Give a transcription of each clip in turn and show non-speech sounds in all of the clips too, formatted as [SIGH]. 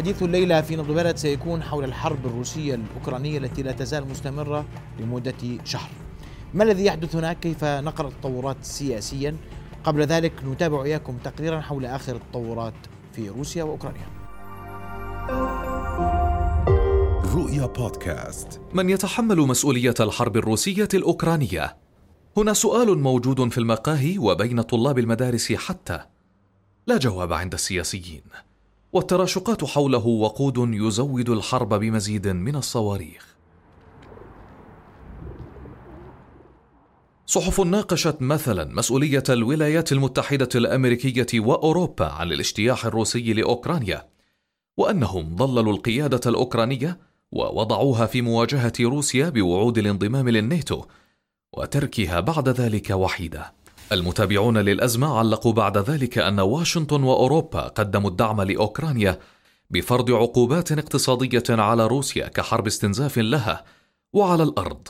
حديث الليلة في نبض بلد سيكون حول الحرب الروسية الأوكرانية التي لا تزال مستمرة لمدة شهر. ما الذي يحدث هناك؟ كيف نقرأ التطورات سياسيا؟ قبل ذلك نتابع إياكم تقريرا حول آخر التطورات في روسيا وأوكرانيا. رؤيا بودكاست. من يتحمل مسؤولية الحرب الروسية الأوكرانية؟ هنا سؤال موجود في المقاهي وبين طلاب المدارس حتى. لا جواب عند السياسيين. والتراشقات حوله وقود يزود الحرب بمزيد من الصواريخ. صحف ناقشت مثلا مسؤولية الولايات المتحدة الأمريكية وأوروبا عن الاجتياح الروسي لأوكرانيا وأنهم ضللوا القيادة الأوكرانية ووضعوها في مواجهة روسيا بوعود الانضمام للناتو وتركها بعد ذلك وحيدة. المتابعون للأزمة علقوا بعد ذلك أن واشنطن وأوروبا قدموا الدعم لأوكرانيا بفرض عقوبات اقتصادية على روسيا كحرب استنزاف لها وعلى الأرض.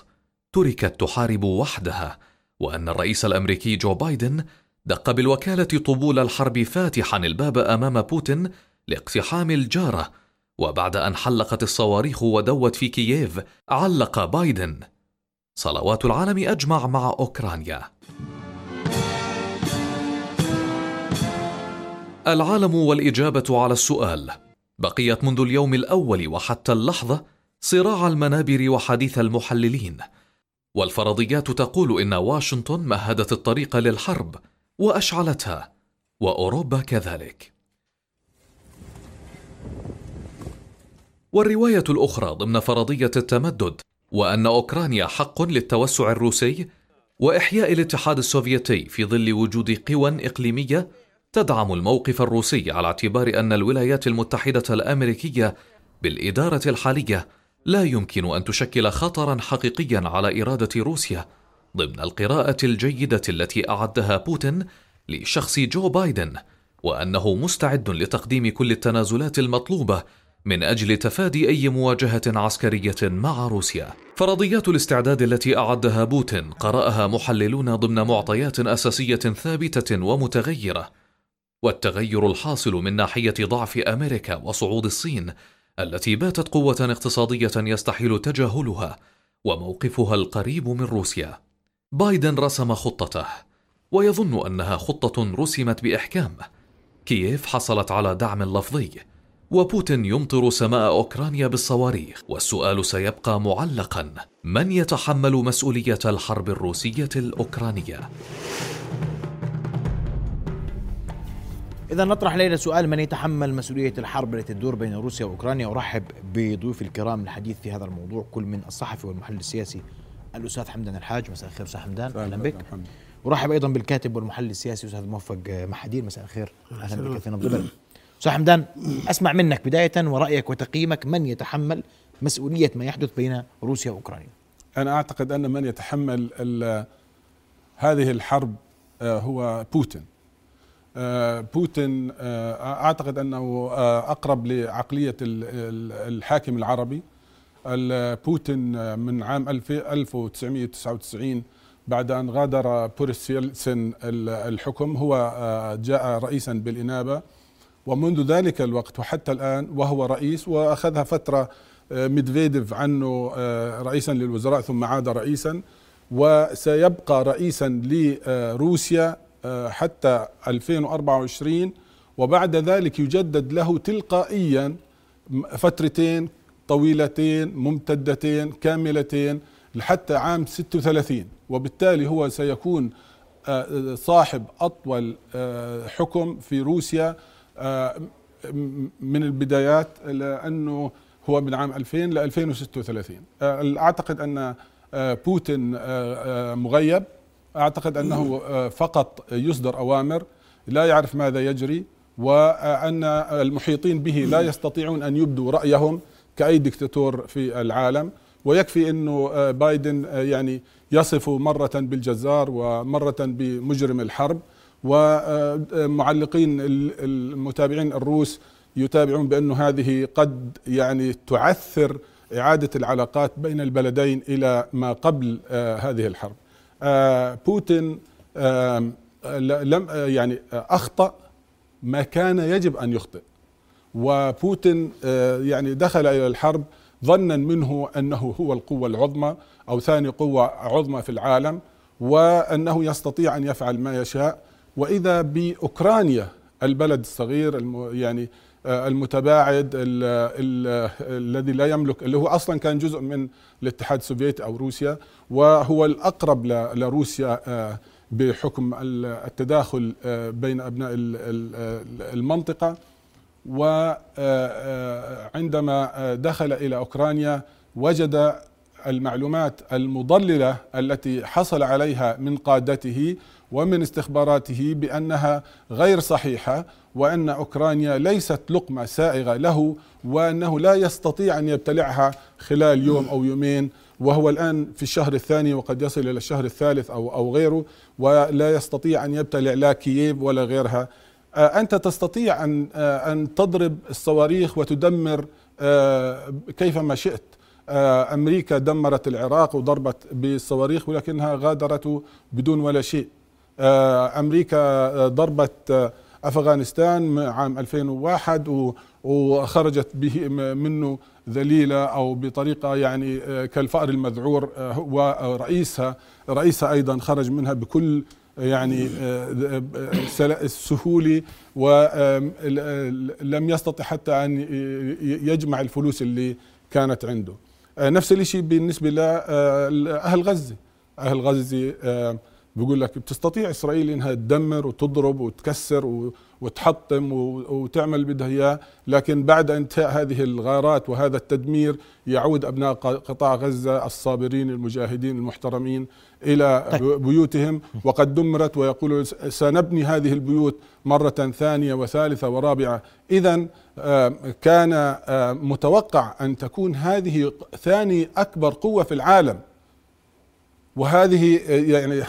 تركت تحارب وحدها وأن الرئيس الأمريكي جو بايدن دق بالوكالة طبول الحرب فاتحا الباب أمام بوتين لاقتحام الجارة وبعد أن حلقت الصواريخ ودوت في كييف علق بايدن. صلوات العالم أجمع مع أوكرانيا. العالم والإجابة على السؤال. بقيت منذ اليوم الأول وحتى اللحظة صراع المنابر وحديث المحللين. والفرضيات تقول إن واشنطن مهدت الطريق للحرب وأشعلتها وأوروبا كذلك. والرواية الأخرى ضمن فرضية التمدد وأن أوكرانيا حق للتوسع الروسي وإحياء الاتحاد السوفيتي في ظل وجود قوى إقليمية تدعم الموقف الروسي على اعتبار أن الولايات المتحدة الأمريكية بالإدارة الحالية لا يمكن أن تشكل خطرا حقيقيا على إرادة روسيا ضمن القراءة الجيدة التي أعدها بوتين لشخص جو بايدن وأنه مستعد لتقديم كل التنازلات المطلوبة من أجل تفادي أي مواجهة عسكرية مع روسيا. فرضيات الاستعداد التي أعدها بوتين قرأها محللون ضمن معطيات أساسية ثابتة ومتغيرة والتغير الحاصل من ناحية ضعف أمريكا وصعود الصين التي باتت قوة اقتصادية يستحيل تجاهلها وموقفها القريب من روسيا. بايدن رسم خطته ويظن أنها خطة رسمت بإحكام. كييف حصلت على دعم لفظي وبوتين يمطر سماء أوكرانيا بالصواريخ. والسؤال سيبقى معلقا من يتحمل مسؤولية الحرب الروسية الأوكرانية؟ إذا نطرح ليلة سؤال من يتحمل مسؤولية الحرب التي تدور بين روسيا وأوكرانيا؟ أرحب بضيوف الكرام للحديث في هذا الموضوع كل من الصحفي والمحلل السياسي الأستاذ حمدان الحاج. مساء الخير أستاذ حمدان. أهلا بك. أرحب أيضا بالكاتب والمحلل السياسي أستاذ موفق محدين. مساء الخير. أهلا بك في نبض البلد. أستاذ حمدان أسمع منك بداية ورأيك وتقييمك. من يتحمل مسؤولية ما يحدث بين روسيا وأوكرانيا؟ أنا أعتقد أن من يتحمل هذه الحرب آه، هو بوتين. بوتين آه، أعتقد أنه آه، أقرب لعقلية الحاكم العربي. بوتين من عام 1999 بعد أن غادر بوريس يلتسن الحكم هو جاء رئيسا بالإنابة. ومنذ ذلك الوقت وحتى الآن وهو رئيس وأخذها فترة ميدفيديف عنه رئيسا للوزراء ثم عاد رئيسا. وسيبقى رئيسا لروسيا آه، حتى 2024 وبعد ذلك يجدد له تلقائيا فترتين طويلتين ممتدتين كاملتين لحتى عام 36 وبالتالي هو سيكون آه، صاحب أطول آه، حكم في روسيا من البدايات لأنه هو من عام 2000 ل 2036 اعتقد ان بوتين مغيب أعتقد أنه آه، فقط يصدر أوامر لا يعرف ماذا يجري وأن المحيطين به لا يستطيعون أن يبدوا رأيهم كأي دكتاتور في العالم. ويكفي إنه آه، بايدن آه، يعني يصف مرة بالجزار ومرة بمجرم الحرب. ومعلقين المتابعين الروس يتابعون بأنه هذه قد يعني تعثر إعادة العلاقات بين البلدين إلى ما قبل هذه الحرب. بوتين لم آه، يعني أخطأ ما كان يجب أن يخطئ. وبوتين آه، يعني دخل إلى الحرب ظنا منه أنه هو القوة العظمى أو ثاني قوة عظمى في العالم وأنه يستطيع أن يفعل ما يشاء. وإذا بأوكرانيا البلد الصغير يعني آه، المتباعد ال ال الذي لا يملك اللي هو أصلا كان جزء من الاتحاد السوفيتي أو روسيا وهو الأقرب لروسيا آه، بحكم التداخل آه، بين أبناء المنطقة. وعندما دخل إلى أوكرانيا وجد المعلومات المضللة التي حصل عليها من قادته ومن استخباراته بأنها غير صحيحة وأن أوكرانيا ليست لقمة سائغة له وأنه لا يستطيع أن يبتلعها خلال يوم أو يومين وهو الآن في الشهر الثاني وقد يصل إلى الشهر الثالث أو أو غيره ولا يستطيع أن يبتلع لا كييف ولا غيرها. آه، أنت تستطيع ان آه، أن تضرب الصواريخ وتدمر آه، كيفما شئت. أمريكا دمرت العراق وضربت بالصواريخ ولكنها غادرته بدون ولا شيء. أمريكا ضربت أفغانستان عام 2001 وخرجت به منه ذليلة أو بطريقة يعني آه، كالفأر المذعور آه، ورئيسها رئيسها أيضا خرج منها بكل يعني آه، السهولة ولم يستطع حتى أن يجمع الفلوس اللي كانت عنده. نفس الشيء بالنسبة لاهل غزة. أهل غزة بيقول لك بتستطيع إسرائيل إنها تدمر وتضرب وتكسر وتحطم وتعمل بدها إياه لكن بعد انتهاء هذه الغارات وهذا التدمير يعود أبناء قطاع غزة الصابرين المجاهدين المحترمين إلى طيب. بيوتهم وقد دمرت ويقولون سنبني هذه البيوت مرة ثانية وثالثة ورابعة اذا آه، كان آه، متوقع أن تكون هذه ثاني أكبر قوة في العالم وهذه يعني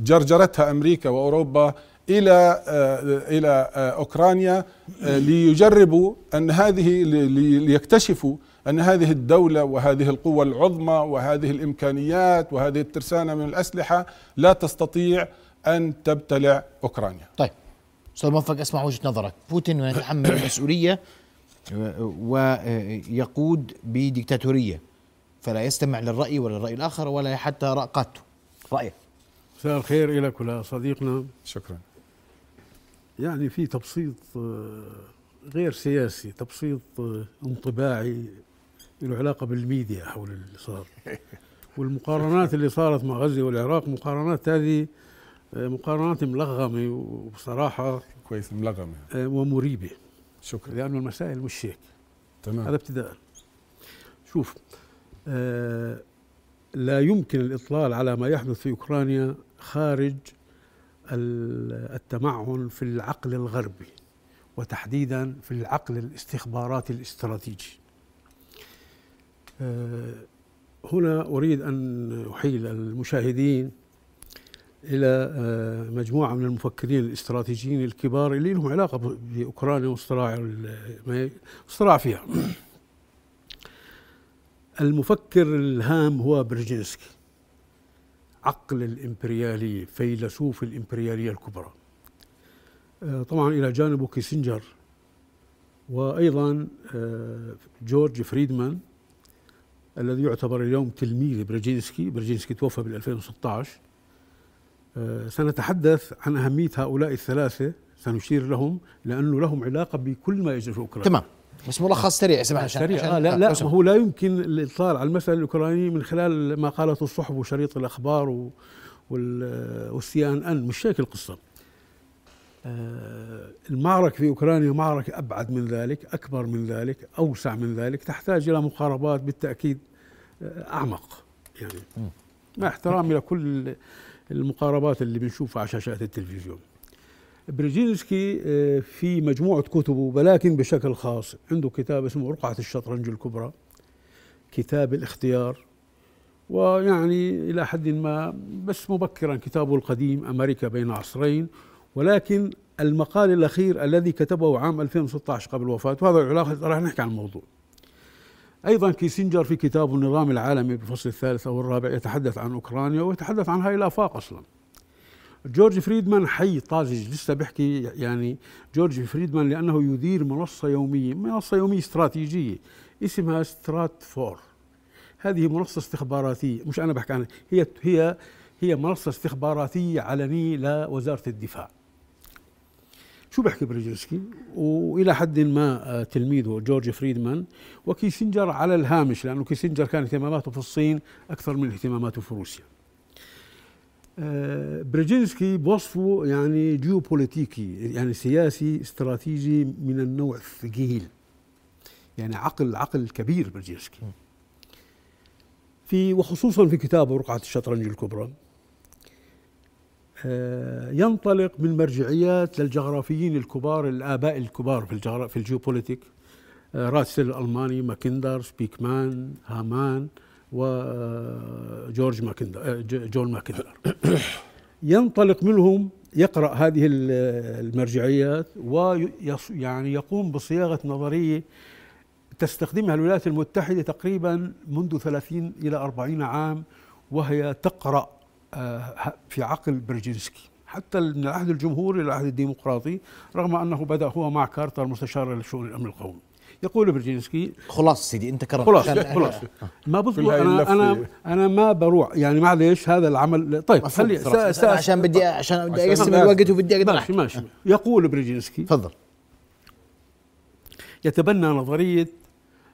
جرجرتها أمريكا وأوروبا إلى إلى أوكرانيا ليجربوا أن هذه ليكتشفوا أن هذه الدولة وهذه القوة العظمى وهذه الإمكانيات وهذه الترسانة من الأسلحة لا تستطيع أن تبتلع أوكرانيا. طيب أستاذ موفق اسمع وجهة نظرك، بوتين يتحمل المسؤولية ويقود بديكتاتورية فلا يستمع للرأي ولا الرأي الآخر ولا حتى قادته رأيه. مساء الخير لك ولصديقنا شكرا. يعني في تبسيط آه، غير سياسي تبسيط آه، انطباعي له علاقة بالميديا حول اللي صار. [LAUGHS] والمقارنات اللي صارت مع غزة والعراق مقارنات هذه آه، مقارنات ملغمة وبصراحة كويس ملغمة. ومريبة. شكرا. لأنه المسائل مش هيك. تمام. هذا ابتداء. شوف لا يمكن الإطلال على ما يحدث في أوكرانيا خارج التمعن في العقل الغربي وتحديدا في العقل الاستخباراتي الاستراتيجي. آه، هنا أريد أن أحيل المشاهدين إلى آه، مجموعة من المفكرين الاستراتيجيين الكبار اللي لهم علاقة بأوكرانيا والصراع الصراع فيها. المفكر الهام هو برجينسكي عقل الإمبريالية فيلسوف الإمبريالية الكبرى. آه، طبعا إلى جانبه كيسنجر وأيضا آه، جورج فريدمان الذي يعتبر اليوم تلميذ برجينسكي. برجينسكي توفى بال 2016 آه، سنتحدث عن أهمية هؤلاء الثلاثة سنشير لهم لأنه لهم علاقة بكل ما يجري في أوكرانيا. تمام. بس ملخص سريع سمح سريع. آه لا لا هو لا يمكن الإطلاع على المسألة الأوكرانية من خلال ما قالته الصحف وشريط الأخبار والسي إن إن مش هيك القصة. آه المعركة في أوكرانيا معركة أبعد من ذلك أكبر من ذلك أوسع من ذلك تحتاج إلى مقاربات بالتأكيد آه أعمق. يعني مع احترامي لكل المقاربات اللي بنشوفها على شاشات التلفزيون. برجينسكي آه، في مجموعة كتبه ولكن بشكل خاص. عنده كتاب اسمه رقعة الشطرنج الكبرى كتاب الاختيار ويعني إلى حد ما بس مبكرا كتابه القديم أمريكا بين عصرين. ولكن المقال الأخير الذي كتبه عام 2016 قبل وفاته وهذا العلاقة راح نحكي عن الموضوع. أيضا كيسنجر في كتابه النظام العالمي بالفصل الثالث أو الرابع يتحدث عن أوكرانيا ويتحدث عن هاي الآفاق أصلا. جورج فريدمان حي طازج لسه بحكي يعني جورج فريدمان لأنه يدير منصة يومية منصة يومية استراتيجية اسمها Stratfor هذه منصة استخباراتية مش أنا بحكي عنها هي هي هي منصة استخباراتية علنية لوزارة الدفاع. شو بحكي برجنسكي وإلى حد ما آه، تلميذه جورج فريدمان وكيسنجر على الهامش لأنه كيسنجر كان اهتماماته في الصين أكثر من اهتماماته في روسيا. برجينسكي بوصفه يعني جيوبوليتيكي يعني سياسي استراتيجي من النوع الثقيل. يعني عقل عقل كبير برجينسكي. في وخصوصا في كتابه رقعة الشطرنج الكبرى آه، ينطلق من مرجعيات للجغرافيين الكبار الآباء الكبار في في الجيوبوليتيك آه، راتسل الألماني ماكندر سبيكمان هامان وجورج ماكندر جون ماكندر. ينطلق منهم يقرأ هذه المرجعيات ويعني يقوم بصياغة نظرية تستخدمها الولايات المتحدة تقريبا منذ 30 إلى 40 عام وهي تقرأ آه، في عقل برجينسكي. حتى من العهد الجمهوري إلى العهد الديمقراطي رغم أنه بدأ هو مع كارتر مستشار لشؤون الأمن القومي. يقول برجينسكي خلاص سيدي انت كرمت خلاص خلاص. ما بصبر أنا أنا أنا ما بروح. يعني معلش هذا العمل طيب خلي عشان بدي عشان بدي أقسم الوقت وبدي أقدر ماشي ماشي. يقول برجينسكي تفضل. يتبنى نظرية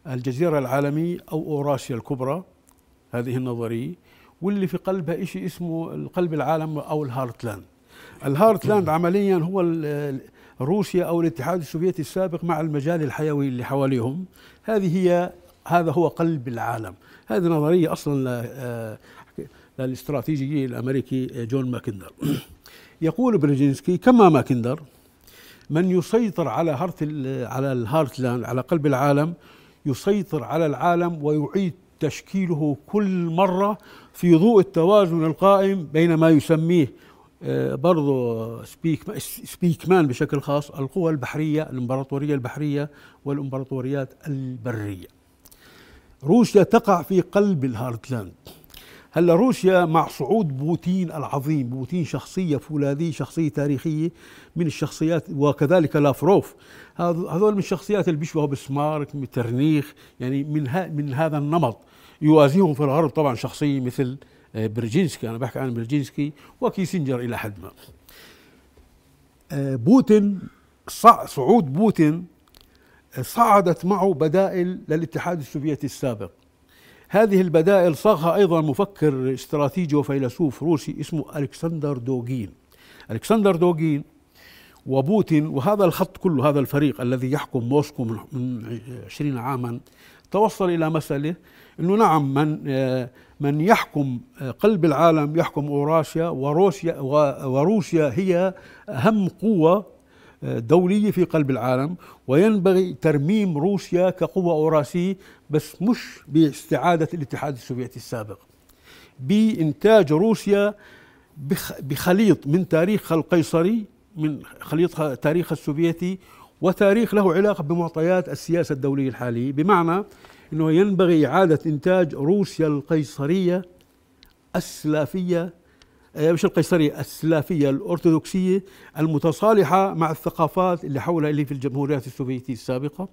الجزيرة العالمية أو أوراسيا الكبرى هذه النظرية واللي في قلبها شيء اسمه قلب العالم أو ال Heartland ال Heartland عمليا هو روسيا أو الاتحاد السوفيتي السابق مع المجال الحيوي اللي حواليهم. هذه هي هذا هو قلب العالم. هذه نظرية أصلا آه، للاستراتيجي الأمريكي جون ماكندر. [CLEARS THROAT] يقول بريجينسكي كما ماكندر من يسيطر على heart على ال Heartland على قلب العالم يسيطر على العالم ويعيد تشكيله كل مرة في ضوء التوازن القائم بين ما يسميه برضو سبيك سبيكمان بشكل خاص القوى البحرية الإمبراطورية البحرية والإمبراطوريات البرية. روسيا تقع في قلب ال Heartland. هلا روسيا مع صعود بوتين العظيم بوتين شخصية فولاذية شخصية تاريخية من الشخصيات وكذلك لافروف. هذول من الشخصيات اللي بيشبهوا بسمارك مترنيخ يعني من, من هذا النمط. يوازيهم في الغرب طبعا شخصية مثل آه، برجينسكي. أنا بحكي عن برجينسكي وكيسنجر إلى حد ما. آه، بوتين صعود بوتين آه، صعدت معه بدائل للاتحاد السوفيتي السابق. هذه البدائل صاغها أيضا مفكر استراتيجي وفيلسوف روسي اسمه ألكسندر دوغين. ألكسندر دوغين وبوتين وهذا الخط كله هذا الفريق الذي يحكم موسكو من عشرين عاما توصل إلى مسألة أنه نعم من من يحكم قلب العالم يحكم أوراسيا وروسيا وروسيا هي أهم قوة دولية في قلب العالم وينبغي ترميم روسيا كقوة أوراسية بس مش باستعادة الاتحاد السوفيتي السابق. بإنتاج روسيا بخليط من تاريخها القيصري من خليط تاريخها السوفيتي وتاريخ له علاقة بمعطيات السياسة الدولية الحالية بمعنى إنه ينبغي إعادة إنتاج روسيا القيصرية السلافية آه، مش القيصرية السلافية الأرثوذكسية المتصالحة مع الثقافات اللي حولها اللي في الجمهوريات السوفيتية السابقة.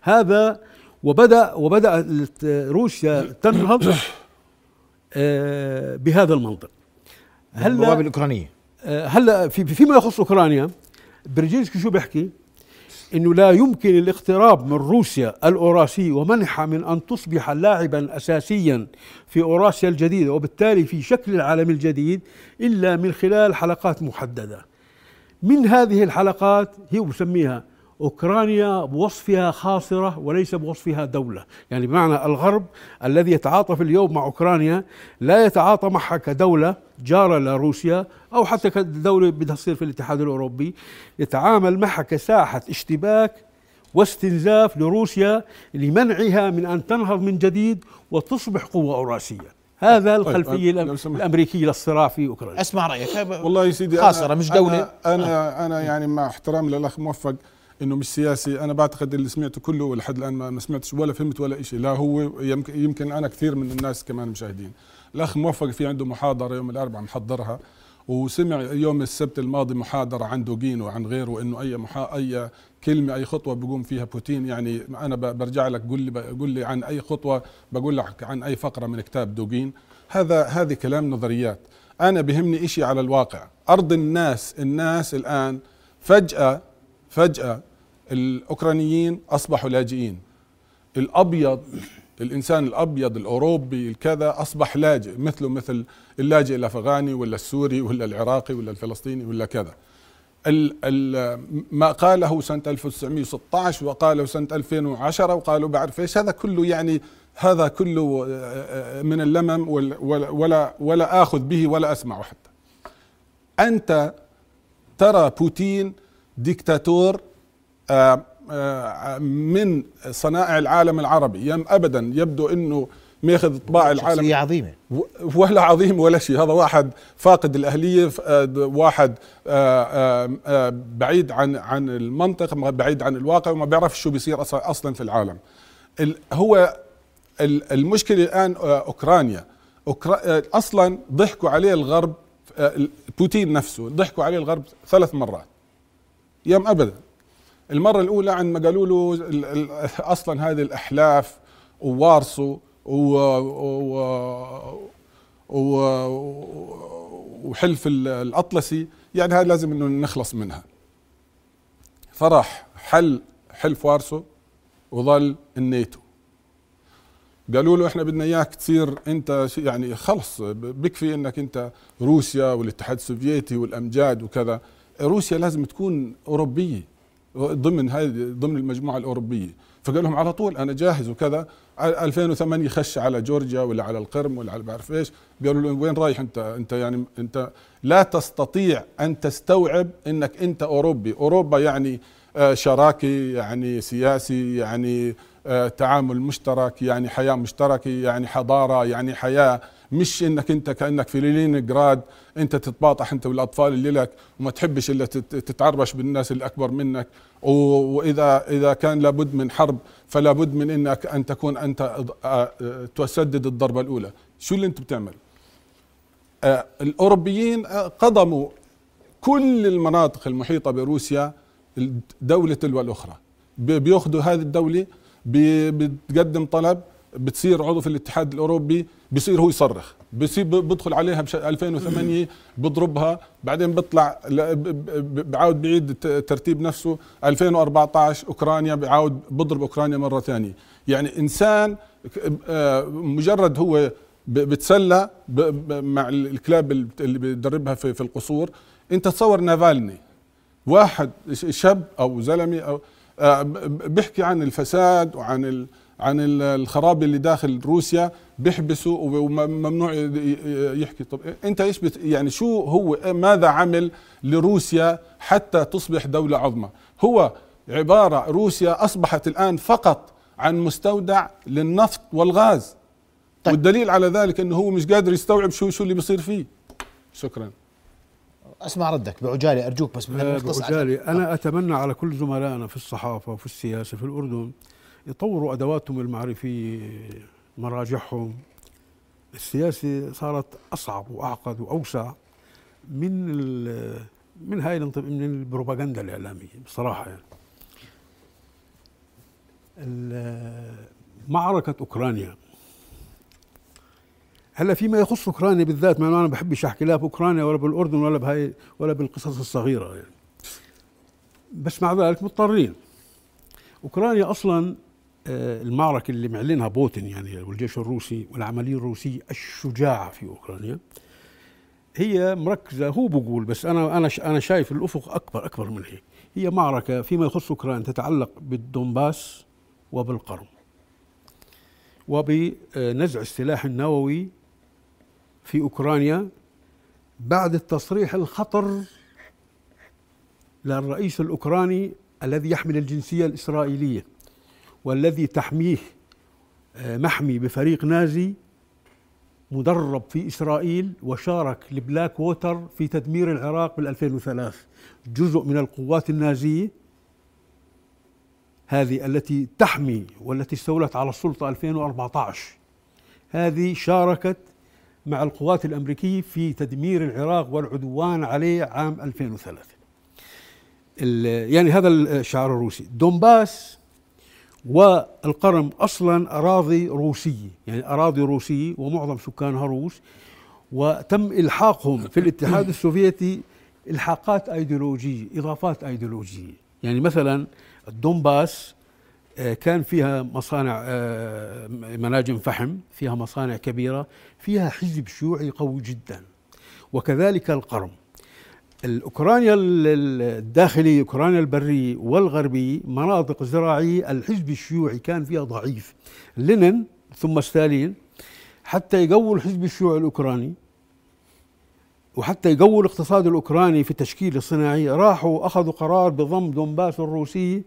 هذا وبدأ وبدأ روسيا تنهض آه، بهذا المنطق. هلأ الأوكرانية. آه، هلأ فيما يخص أوكرانيا برجينسكي شو بيحكي؟ إنه لا يمكن الاقتراب من روسيا الاوراسيه ومنحها من أن تصبح لاعبا اساسيا في أوراسيا الجديدة وبالتالي في شكل العالم الجديد إلا من خلال حلقات محددة. من هذه الحلقات هي بسميها أوكرانيا بوصفها خاصره وليس بوصفها دولة، يعني بمعنى الغرب الذي يتعاطف اليوم مع أوكرانيا لا يتعاطى معها كدولة جارة لروسيا أو حتى كدولة بدها تصير في الاتحاد الأوروبي، يتعامل معها كساحة اشتباك واستنزاف لروسيا لمنعها من أن تنهض من جديد وتصبح قوة أوراسية. هذا طيب، الخلفية طيب الأمريكية للصراع في أوكرانيا. أسمع رأيك. والله يا سيدي خاصره مش دولة. أنا أنا, أنا يعني مع احترامي للأخ موفق إنه مش سياسي. أنا بعتقد اللي سمعته كله لحد الآن ما سمعتش ولا فهمت ولا شيء لا هو يمكن أنا كثير من الناس كمان مشاهدين. الأخ موفق في عنده محاضرة يوم الأربعاء محضرها وسمع يوم السبت الماضي محاضرة عن دوغين وعن غيره إنه أي محا... أي كلمة أي خطوة بيقوم فيها بوتين. يعني أنا برجع لك قول لي قول لي عن أي خطوة بقول لك عن أي فقرة من كتاب دوغين. هذا هذه كلام نظريات. أنا بهمني إشي على الواقع. أرض الناس الناس الآن فجأة فجأة الأوكرانيين أصبحوا لاجئين. الأبيض الإنسان الأبيض الأوروبي الكذا أصبح لاجئ مثله مثل اللاجئ الأفغاني ولا السوري ولا العراقي ولا الفلسطيني ولا كذا. ال ال ما قاله سنة 1916 وقاله سنة 2010 وقالوا بعرف إيش هذا كله يعني هذا كله آه، آه، من اللمم ولا ولا ولا, آخذ به ولا أسمعه حتى. أنت ترى بوتين ديكتاتور من صنائع العالم العربي. يم ابدا يبدو إنه ماخذ طباع العالم شخصية عظيمة ولا عظيم ولا شيء. هذا واحد فاقد الأهلية آه، واحد آه، آه، آه، بعيد عن عن المنطق بعيد عن الواقع وما بيعرف شو بيصير أص- أصلا في العالم. ال- هو ال- المشكلة الآن آه، أوكرانيا. أوكرا آه، أصلا ضحكوا عليه الغرب آه، ال- بوتين نفسه ضحكوا عليه الغرب ثلاث مرات. يوم أبدا. المرة الأولى عندما قالوا له أصلا هذه الأحلاف ووارسو و و و وحلف ال- الأطلسي يعني هذا لازم إنه نخلص منها. فراح حل حلف وارسو وظل الناتو. قالوا له إحنا بدنا إياك تصير أنت يعني خلص بكفي إنك أنت روسيا والاتحاد السوفيتي والأمجاد وكذا. روسيا لازم تكون أوروبية. ضمن هذه ضمن المجموعة الأوروبية. فقال لهم على طول أنا جاهز وكذا. ع- 2008 خش على جورجيا ولا على القرم ولا على بعرف إيش. قالوا له وين رايح أنت؟ أنت يعني أنت لا تستطيع أن تستوعب إنك أنت أوروبي. أوروبا يعني آه، شراكي يعني سياسي يعني آه، تعامل مشترك يعني حياة مشتركة يعني حضارة يعني حياة مش إنك أنت كأنك في لينينغراد أنت تتباطح أنت والأطفال اللي لك وما تحبش إلا تت- تتعربش بالناس اللي اكبر منك وإذا إذا كان لابد من حرب فلا بد من إنك أن تكون أنت تسدد الضربة الأولى. شو اللي أنت بتعمل؟ الأوروبيين قضموا كل المناطق المحيطة بروسيا دولة تلو الأخرى. بي- بيأخذوا هذه الدولة بي- بتقدم طلب بتصير عضو في الاتحاد الأوروبي بصير هو يصرخ. بصير بدخل عليها بش 2008 بضربها بعدين بيطلع ل- ب- ب- بعاود بعيد ترتيب نفسه. 2014 أوكرانيا بعاود بضرب أوكرانيا مرة ثانية. يعني إنسان ك- آه، مجرد هو بتسلى مع ال- الكلاب اللي بيدربها في القصور. أنت تصور نافالني واحد شاب أو زلمة أو آه، بيحكي عن الفساد وعن عن ال- الخراب اللي داخل روسيا بيحبسوا وممنوع يحكي. طب انت إيش بت يعني شو هو ماذا عمل لروسيا حتى تصبح دولة عظمى؟ هو عبارة روسيا أصبحت الآن فقط عن مستودع للنفط والغاز. طيب. والدليل على ذلك إنه هو مش قادر يستوعب شو شو اللي بيصير فيه. شكرا. أسمع ردك بعجالة أرجوك بس بدنا آه، نخلص بعجالي أنا أتمنى على كل زملائنا في الصحافة وفي السياسة في الأردن يطوروا أدواتهم المعرفية مراجعهم. السياسة صارت أصعب وأعقد وأوسع من من هاي من البروباغندا الإعلامية بصراحة يعني. معركة أوكرانيا. هلأ فيما يخص أوكرانيا بالذات ما أنا بحبش أحكي لا بأوكرانيا ولا بالأردن ولا بهاي ولا بالقصص الصغيرة يعني. بس مع ذلك مضطرين. أوكرانيا أصلا آه، المعركة اللي معلنها بوتين يعني والجيش الروسي والعملية الروسية الشجاعة في أوكرانيا هي مركزة هو بقول بس أنا ش- أنا شايف الأفق أكبر أكبر من هيك. هي معركة فيما يخص أوكرانيا تتعلق بالدومباس وبالقرم وبنزع السلاح النووي في أوكرانيا بعد التصريح الخطر للرئيس الأوكراني الذي يحمل الجنسية الإسرائيلية. والذي تحميه آه، محمي بفريق نازي مدرب في إسرائيل وشارك لبلاك ووتر في تدمير العراق بال 2003 جزء من القوات النازية هذه التي تحمي والتي استولت على السلطة 2014 هذه شاركت مع القوات الأمريكية في تدمير العراق والعدوان عليه عام 2003 ال- يعني هذا الشعار الروسي. دونباس والقرم أصلا أراضي روسية يعني أراضي روسية ومعظم سكانها روس. وتم إلحاقهم في الاتحاد [COUGHS] السوفيتي إلحاقات أيديولوجية إضافات أيديولوجية. يعني مثلا الدونباس آه، كان فيها مصانع آه، مناجم فحم فيها مصانع كبيرة فيها حزب شيوعي قوي جدا. وكذلك القرم. الأوكرانيا ال- ال- الداخلية أوكرانيا البرية والغربية مناطق زراعية الحزب الشيوعي كان فيها ضعيف. لينين ثم ستالين حتى يقووا الحزب الشيوعي الأوكراني. وحتى يقووا الاقتصاد الأوكراني في تشكيل الصناعية راحوا أخذوا قرار بضم دونباس الروسية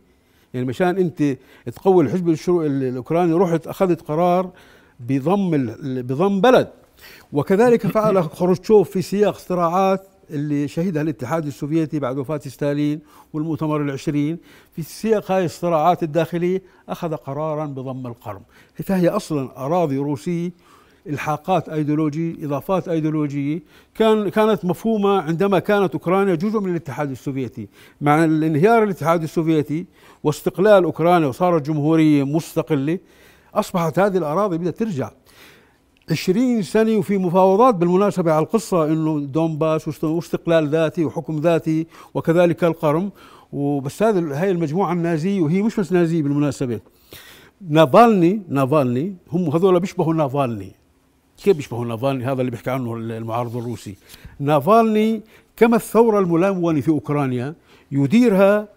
يعني مشان أنت تقوي الحزب الشيوعي الأوكراني رحت أخذت قرار بضم بضم بلد. وكذلك فعل خروتشوف في سياق صراعات اللي شهدها الاتحاد السوفيتي بعد وفاة ستالين والمؤتمر العشرين في سياق هاي الصراعات الداخلية أخذ قرارا بضم القرم. فهي أصلا أراضي روسية إلحاقات أيديولوجية إضافات أيديولوجية. كان كانت مفهومة عندما كانت أوكرانيا جزء من الاتحاد السوفيتي. مع الانهيار الاتحاد السوفيتي واستقلال أوكرانيا وصارت جمهورية مستقلة أصبحت هذه الأراضي بدها ترجع. 20 سنة وفي مفاوضات بالمناسبة على القصة إنه دونباس واست- واستقلال ذاتي وحكم ذاتي وكذلك القرم. وبس هذه هاي المجموعة النازية وهي مش بس نازية بالمناسبة. نافالني نافالني هم هذول بيشبهوا نافالني. كيف بيشبهوا نافالني؟ هذا اللي بيحكي عنه المعارض الروسي. نافالني كما الثورة الملونة في أوكرانيا يديرها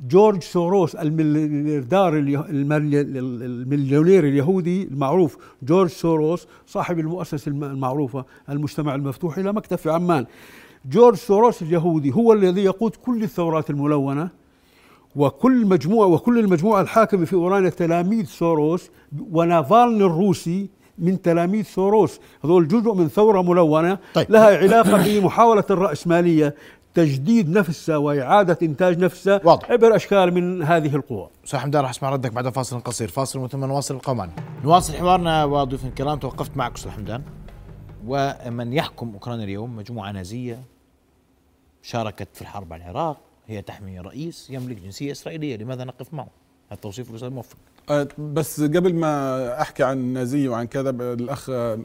جورج سوروس الملياردير اليه- الملي- المليونير اليهودي المعروف. جورج سوروس صاحب المؤسسة الم- المعروفة المجتمع المفتوح إلى مكتب في عمان. جورج سوروس اليهودي هو الذي يقود كل الثورات الملونة وكل مجموعة وكل المجموعة الحاكمة في أوكرانيا تلاميذ سوروس ونافالني الروسي من تلاميذ سوروس. هذول جزء من ثورة ملونة طيب. لها علاقة بمحاولة الرأسمالية. تجديد نفسها وإعادة إنتاج نفسها واضح. عبر أشكال من هذه القوى. أستاذ حمدان راح أسمع ردك بعد فاصل قصير. فاصل ثم نواصل القومان نواصل حوارنا وضيوفنا الكرام توقفت معك أستاذ حمدان. ومن يحكم أوكرانيا اليوم مجموعة نازية شاركت في الحرب على العراق. هي تحمي رئيس يملك جنسية إسرائيلية. لماذا نقف معه؟ هذا توصيف الأستاذ موفق. آه، بس قبل ما أحكي عن النازيه وعن كذا آه،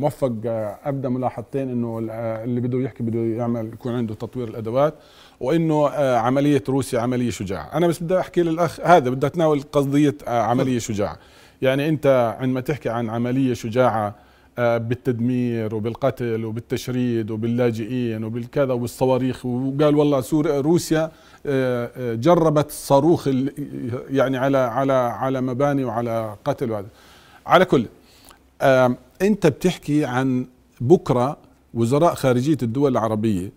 موفق آه، أبدأ ملاحظتين إنه آه، اللي بده يحكي بده يعمل يكون عنده تطوير الأدوات وإنه آه، عملية روسيا عملية شجاعة. أنا بس بدي أحكي للأخ هذا بدي أتناول قضيه عملية شجاعة. يعني أنت عندما تحكي عن عملية شجاعة بالتدمير وبالقتل وبالتشريد وباللاجئين وبالكذا وبالصواريخ وقال والله سوريا روسيا جربت الصاروخ ال- يعني على على على مباني وعلى قتل وهذا. على كل انت بتحكي عن بكرة وزراء خارجية الدول العربية.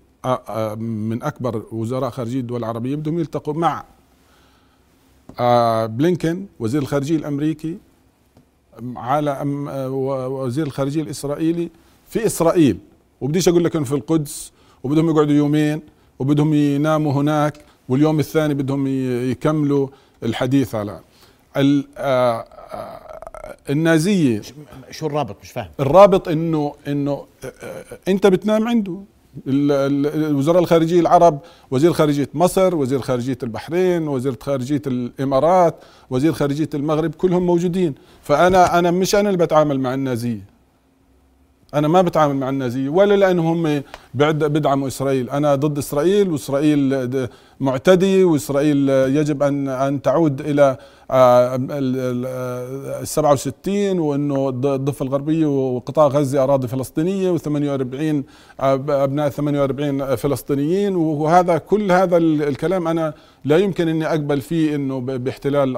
من أكبر وزراء خارجية الدول العربية بدهم يلتقوا مع بلينكن وزير الخارجية الأمريكي على وزير الخارجية الإسرائيلي في إسرائيل. وبديش أقول لك في القدس وبدهم يقعدوا يومين وبدهم يناموا هناك واليوم الثاني بدهم يكملوا الحديث على النازية. شو الرابط؟ مش فاهم. الرابط انه إنه أنت بتنام عنده. ال- ال- وزراء الخارجية العرب وزير خارجية مصر وزير خارجية البحرين وزير خارجية الإمارات وزير خارجية المغرب كلهم موجودين. فانا أنا مش أنا اللي بتعامل مع النازية. أنا ما بتعامل مع النازية ولا لانهم هم بدعموا إسرائيل. أنا ضد إسرائيل وإسرائيل معتدي وإسرائيل يجب ان أن تعود إلى آه، ال- ال- آه، ال 67 وأنه الض- الضفة الغربية وقطاع غزة أراضي فلسطينية و48 أبناء 48 فلسطينيين. وهذا كل هذا ال- الكلام أنا لا يمكن إني أقبل فيه إنه باحتلال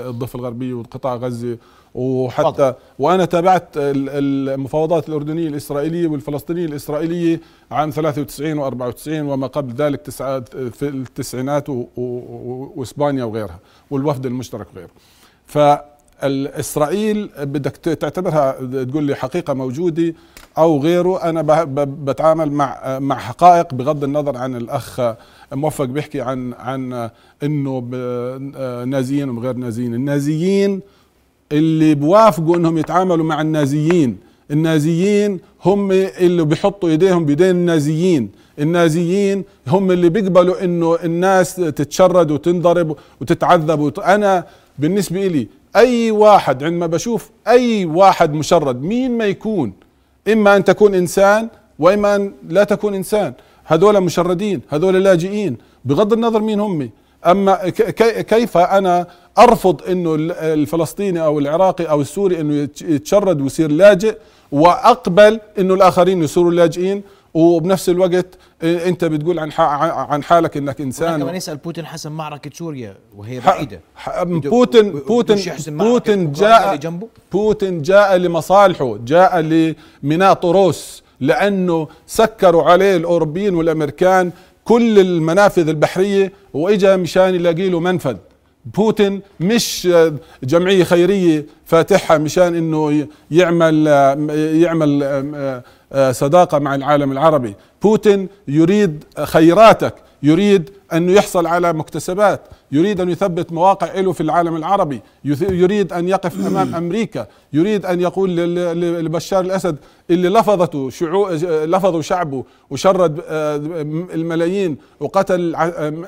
الضفة الغربية وقطاع غزة وحتى وأنا تابعت ال- المفاوضات الأردنية الإسرائيلية والفلسطينية الإسرائيلية عام 93 و94 وما قبل ذلك تسعة في التسعينات وإسبانيا وغيرها والوفد المشترك وغيره فالإسرائيل بدك تعتبرها تقول لي حقيقة موجودة أو غيره أنا بتعامل مع مع حقائق بغض النظر عن الأخ موفق بيحكي عن عن إنه نازيين وغير نازيين. النازيين اللي بوافقوا إنهم يتعاملوا مع النازيين. النازيين هم اللي بيحطوا إيديهم بيدين النازيين. النازيين هم اللي بيقبلوا إنه الناس تتشرد وتنضرب وتتعذب. وت... أنا بالنسبة لي أي واحد عندما بشوف أي واحد مشرد مين ما يكون إما أن تكون إنسان وإما أن لا تكون إنسان. هذول مشردين هذول لاجئين. بغض النظر مين هم. أما كيف أنا أرفض إنه الفلسطيني أو العراقي أو السوري إنه يتشرد ويصير لاجئ وأقبل إنه الآخرين يصيروا لاجئين وبنفس الوقت أنت بتقول عن عن حالك إنك إنسان. كمان يسأل بوتين حسم معركة سوريا وهي بعيدة. بوتين بوتين بوتين جاء بوتين جاء لمصالحه جاء لميناء طروس لأنه سكروا عليه الأوروبيين والأمريكان كل المنافذ البحرية وإجا مشان يلاقي له منفذ. بوتين مش جمعية خيرية فاتحها مشان إنه يعمل يعمل صداقة مع العالم العربي. بوتين يريد خيراتك يريد أنه يحصل على مكتسبات يريد أن يثبت مواقع له في العالم العربي يريد أن يقف أمام [COUGHS] أمريكا يريد أن يقول لبشار الأسد اللي لفظته شعوب لفظوا شعبه وشرد الملايين وقتل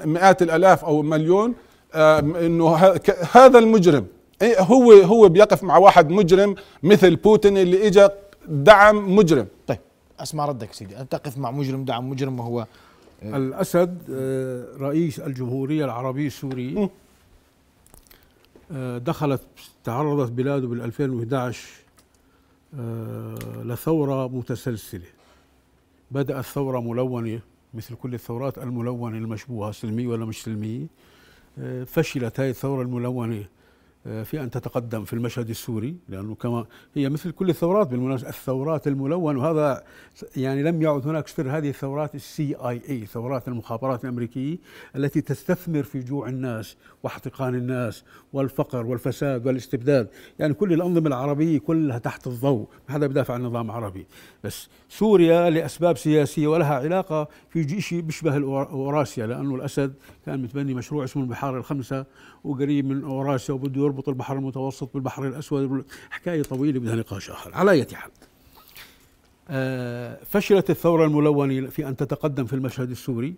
مئات الألاف أو مليون إنه هذا المجرم. هو هو بيقف مع واحد مجرم مثل بوتين اللي اجى دعم مجرم. طيب أسمع ردك سيدي. ان تقف مع مجرم دعم مجرم وهو الأسد رئيس الجمهورية العربية السوري دخلت تعرضت بلاده بال 2011 لثورة متسلسلة. بدأت ثوره ملونة مثل كل الثورات الملونة المشبوهة سلمية ولا مش سلمية. فشلت هذه الثورة الملونة. في أن تتقدم في المشهد السوري لأنه كما هي مثل كل الثورات بالمناسبة الثورات الملونه وهذا يعني لم يعد هناك سر هذه الثورات السي آي إي ثورات المخابرات الأمريكية التي تستثمر في جوع الناس واحتقان الناس والفقر والفساد والاستبداد. يعني كل الأنظمة العربية كلها تحت الضوء ما حدا بدافع عن نظام عربي. بس سوريا لأسباب سياسية ولها علاقة في شيء بيشبه أوراسيا لأنه الأسد كان متبني مشروع اسمه البحار الخمسة وقريب من أوراسيا وبده يربط البحر المتوسط بالبحر الأسود. حكاية طويلة بدها نقاش آخر. على أي حال. فشلت الثورة الملونة في أن تتقدم في المشهد السوري.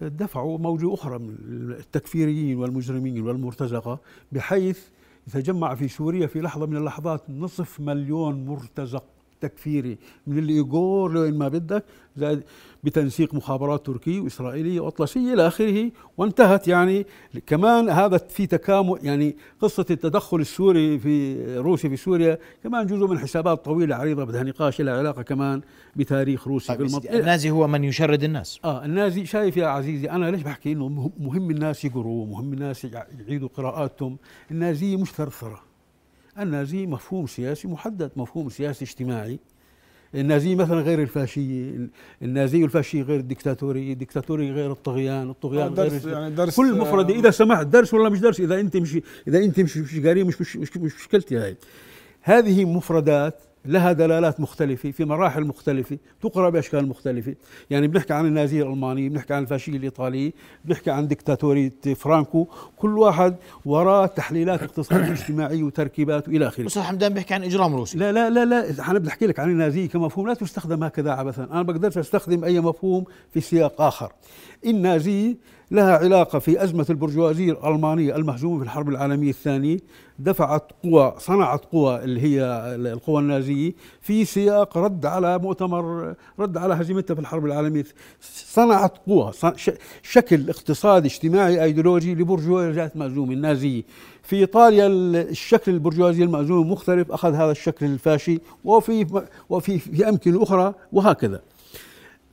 دفعوا موجة أخرى من التكفيريين والمجرمين والمرتزقة بحيث يتجمع في سوريا في لحظة من اللحظات نصف مليون مرتزق. تكفيري. من الايغور لوين ما بدك زائد بتنسيق مخابرات تركيه وإسرائيلية وأطلسية إلى آخره وانتهت يعني كمان هذا في تكامل يعني قصة التدخل السوري في روسيا في سوريا كمان جزء من حسابات طويلة عريضة بدها نقاش لها علاقة كمان بتاريخ روسيا في المنطقة. النازي هو من يشرد الناس. آه النازي شايف يا عزيزي أنا ليش بحكي إنه مهم الناس يقروا مهم الناس يعيدوا قراءاتهم؟ النازية مش ثرثرة. النازي مفهوم سياسي محدد مفهوم سياسي اجتماعي. النازي مثلا غير الفاشية النازي والفاشية غير الدكتاتورية الدكتاتورية غير الطغيان الطغيان درس غير يعني درس كل مفردة إذا سمحت درس ولا مش درس؟ إذا أنت مش إذا أنت مش مش قاري مش, مش, مش مشكلتي هاي. هذه مفردات لها دلالات مختلفة في مراحل مختلفة تقرأ بأشكال مختلفة. يعني بنحكي عن النازية الألمانية بنحكي عن الفاشية الإيطالية بنحكي عن دكتاتورية فرانكو. كل واحد وراه تحليلات اقتصادية [CLEARS THROAT] اجتماعية وتركيبات وإلى آخره. أستاذ حمدان بيحكي عن إجرام روسي لا لا لا لا أنا بدي أحكي لك عن النازية كمفهوم. لا تستخدم هكذا عبثا. أنا بقدرش أستخدم أي مفهوم في سياق آخر. النازية لها علاقة في أزمة البرجوازية الألمانية المهزومة في الحرب العالمية الثانية دفعت قوى صنعت قوى اللي هي القوى النازية في سياق رد على مؤتمر رد على هزيمتها في الحرب العالمية صنعت قوى شكل اقتصادي اجتماعي أيديولوجي لبرجوازية مهزومة النازية. في إيطاليا الشكل البرجوازي المأزوم مختلف أخذ هذا الشكل الفاشي وفي وفي في أمكنة أخرى وهكذا.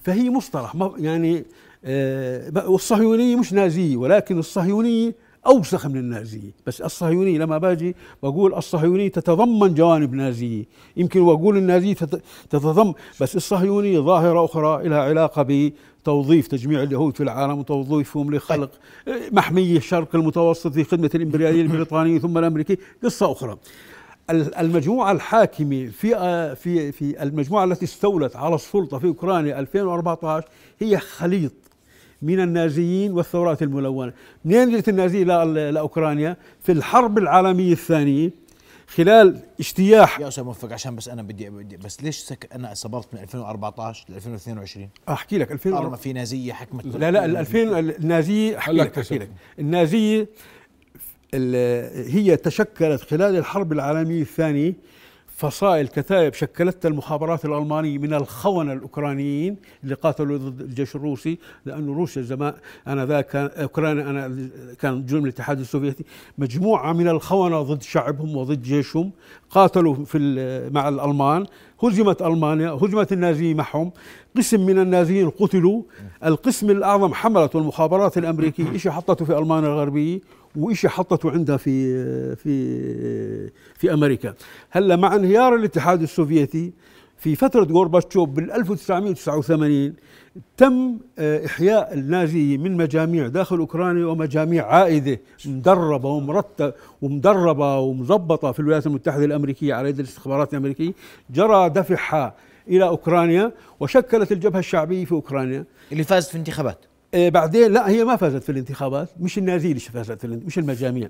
فهي مصطلح يعني آه والصهيونيه مش نازيه ولكن الصهيونيه أوسخ من النازيه بس الصهيونيه لما باجي بقول الصهيونيه تتضمن جوانب نازيه يمكن بقول النازيه تتضمن بس الصهيونيه ظاهرة أخرى لها علاقة بتوظيف تجميع اليهود في العالم وتوظيفهم لخلق محمية الشرق المتوسط في خدمة الإمبريالية البريطانيه [LAUGHS] ثم الامريكيه قصة أخرى. المجموعة الحاكمة في في في المجموعة التي استولت على السلطة في أوكرانيا 2014 هي خليط. من النازيين والثورات الملونة. منين جت النازية لأوكرانيا في الحرب العالمية الثانية خلال اجتياح يا أستاذ موفق عشان بس أنا بدي, بدي بس ليش سك أنا صبرت من 2014 ل 2022 أحكي لك 2000 طالما في نازية حكمت لا لا ال 2000 النازية أحكي لك أحكي. لك. النازية ال- هي تشكلت خلال الحرب العالمية الثانية فصائل كتائب شكلتها المخابرات الألمانية من الخونة الأوكرانيين اللي قاتلوا ضد الجيش الروسي لأنه روسيا زمان أنا ذا كان أوكرانيا أنا كان جزء من الاتحاد السوفيتي مجموعة من الخونة ضد شعبهم وضد جيشهم قاتلوا في مع الألمان. هزمت ألمانيا هزمت النازيه معهم. قسم من النازيين قتلوا. القسم الأعظم حملته المخابرات الأمريكية شيء حطته في المانيا الغربية؟ وإشي حطته عندها في في في أمريكا. هلأ مع انهيار الاتحاد السوفيتي في فترة غورباتشوف بال 1989 تم آه، إحياء النازيه من مجاميع داخل أوكرانيا ومجاميع عائدة مدربة ومرتب ومدربة ومظبطة في الولايات المتحدة الأمريكية على يد الاستخبارات الأمريكية. جرى دفعها إلى أوكرانيا وشكلت الجبهة الشعبية في أوكرانيا. اللي فازت في انتخابات. بعدين لا هي ما فازت في الانتخابات. مش النازيه اللي فازت في مش المجاميع.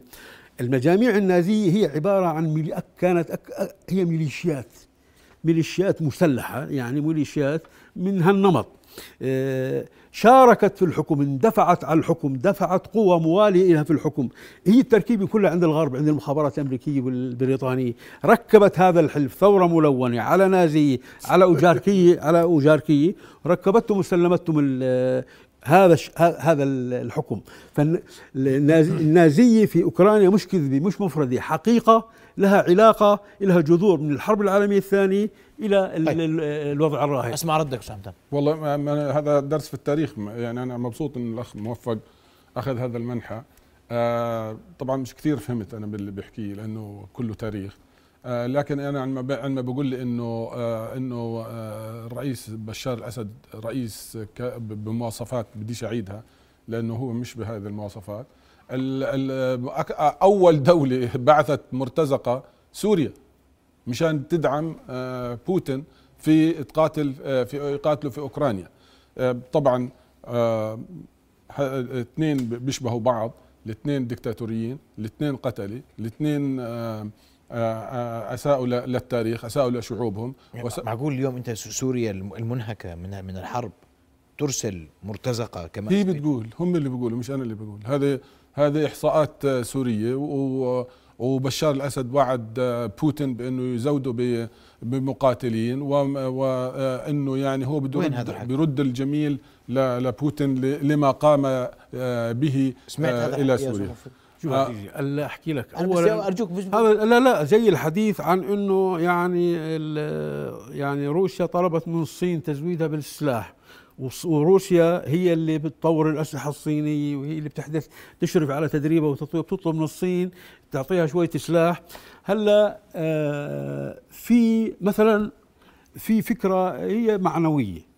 المجاميع النازيه هي عبارة عن ميلي أك كانت أك هي ميليشيات. ميليشيات مسلحة يعني ميليشيات من هالنمط. آه، شاركت في الحكم اندفعت على الحكم دفعت قوى موالية لها في الحكم. هي التركيبة كلها عند الغرب عند المخابرات الأمريكية والبريطانية. ركبت هذا الحلف ثورة ملونة على نازية على أوجاركية على أوجاركية. ركبتهم وسلمتهم هذا هذا ال- الحكم. فالنازية في أوكرانيا مش كذبة مش مفردة حقيقة لها علاقة لها جذور من الحرب العالمية الثانية إلى ال- طيب. ال- الوضع الراهن. أسمع ردك أستاذ حمدان والله ما ما هذا درس في التاريخ. يعني أنا مبسوط إن الأخ موفق أخذ هذا المنحى. آه طبعا مش كثير فهمت أنا باللي بيحكيه لأنه كله تاريخ. لكن أنا عندما بقول لي إنه آه إنه آه الرئيس بشار الأسد رئيس بمواصفات بديش أعيدها لأنه هو مش بهذه المواصفات. أول دولة بعثت مرتزقة سوريا مشان تدعم آه، بوتين في تقاتل آه، في يقاتلوا في أوكرانيا. آه، طبعا آه، اثنين بيشبهوا بعض الاثنين ديكتاتوريين الاثنين قتله الاثنين آه، آه، آه، أساءوا ل- للتاريخ أساءوا لشعوبهم وس- معقول اليوم أنت سوريا الم- المنهكة من من الحرب ترسل مرتزقة كما هي بتقول هم اللي بيقولوا مش أنا اللي بقول هذه هذه إحصاءات آه، سورية و وبشار الأسد وعد آه، بوتين بأنه يزودوا ب- بمقاتلين وانه يعني هو بده؟ بيرد الجميل ل- لبوتين لما قام آه، به سمعت آه، هذا إلى سوريا؟ شو آه. هلا أحكي لك. اولا أرجوك هذا لا لا زي الحديث عن إنه يعني يعني روسيا طلبت من الصين تزويدها بالسلاح وروسيا هي اللي بتطور الأسلحة الصينية وهي اللي بتحدث تشرف على تدريبها وتطويرها بتطلب من الصين تعطيها شوية سلاح. هلأ آه في مثلا في فكرة هي معنوية. آه،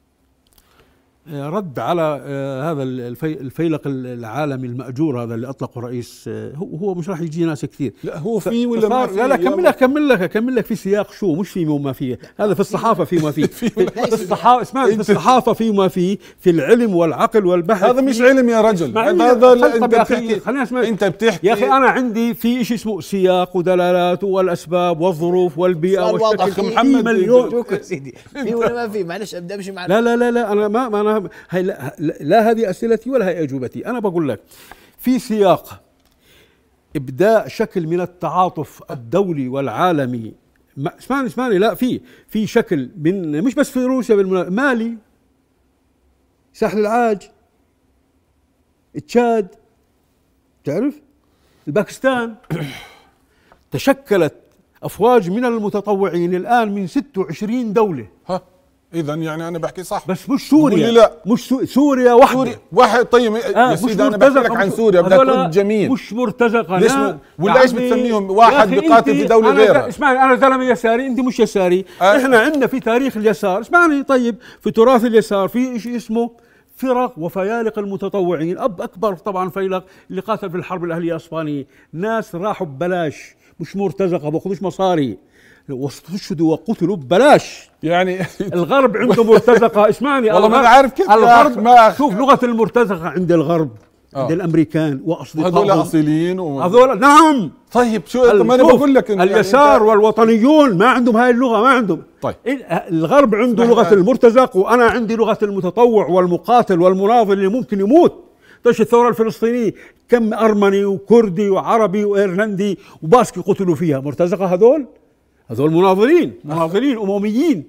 رد على آه، هذا الفي- الفيلق العالمي المأجور هذا اللي أطلقه رئيس آه، هو هو مش راح يجي ناس كثير. لا هو في ولا ما في؟ لا لا كمل لك كمل لك كمل لك في سياق شو مش في وما في. هذا في الصحافة في وما في. [LAUGHS] في الصحافة اسمعني في الصحافة في وما في في العلم والعقل والبحث. هذا مش علم يا رجل. هذا إنت يا أخي، بتحكي خليني أسمع. أنت بتحكي يا أخي أنا عندي في شيء اسمه سياق ودلالات والأسباب والظروف والبيئة والشكل. محمد مليون سيدي. في ولا ما في؟ معلش أبدأ أمشي معنا لا لا لا أنا ما هي لا, لا هذه أسئلتي ولا هي أجوبتي. أنا بقول لك في سياق إبداء شكل من التعاطف الدولي والعالمي. اسمعني اسمعني لا في في شكل من مش بس في روسيا مالي ساحل العاج تشاد تعرف؟ الباكستان. تشكلت أفواج من المتطوعين الآن من 26 دولة. ها؟ اذا يعني أنا بحكي صح. بس مش سوريا. لا. مش سو... سوريا وحدة. سوريا واحد. طيب آه، يا سيدي أنا بحكي لك مرتزقة، عن سوريا. بدك ترد جميل. مش مرتزقة. ليش. م- ولا عمي، بتسميهم؟ واحد بيقاتل في دولة أنا غيرها. اسمعني أنا زلمة يساري أنت مش يساري. آه. إحنا عندنا في تاريخ اليسار اسمعني. طيب في تراث اليسار في شيء اسمه؟ فرق وفيالق المتطوعين. أب أكبر طبعا فيلق اللي قاتل في الحرب الأهلية الأسبانية. ناس راحوا ببلاش. مش مرتزقة باخذوش مصاري. واستشهدوا وقتلوا ببلاش. يعني [LAUGHS] الغرب عنده مرتزقة. إسمعني والله ما أنا عارف كيف الغرب ما- شوف لغة المرتزقة عند الغرب عند آه. الأمريكان وهذول واصدقائهم اصيلين و... هذول نعم. طيب شو ما أنا بقول لك إنه يعني اليسار أنت- والوطنيون ما عندهم هاي اللغة ما عندهم. طيب. الغرب عنده لغة. المرتزق وأنا عندي لغة المتطوع والمقاتل والمناضل اللي ممكن يموت. طيش الثورة الفلسطينية كم أرمني وكردي وعربي وايرلندي وباسكي قتلوا فيها مرتزقة هذول؟ هذول مناضلين مناضلين أمميين.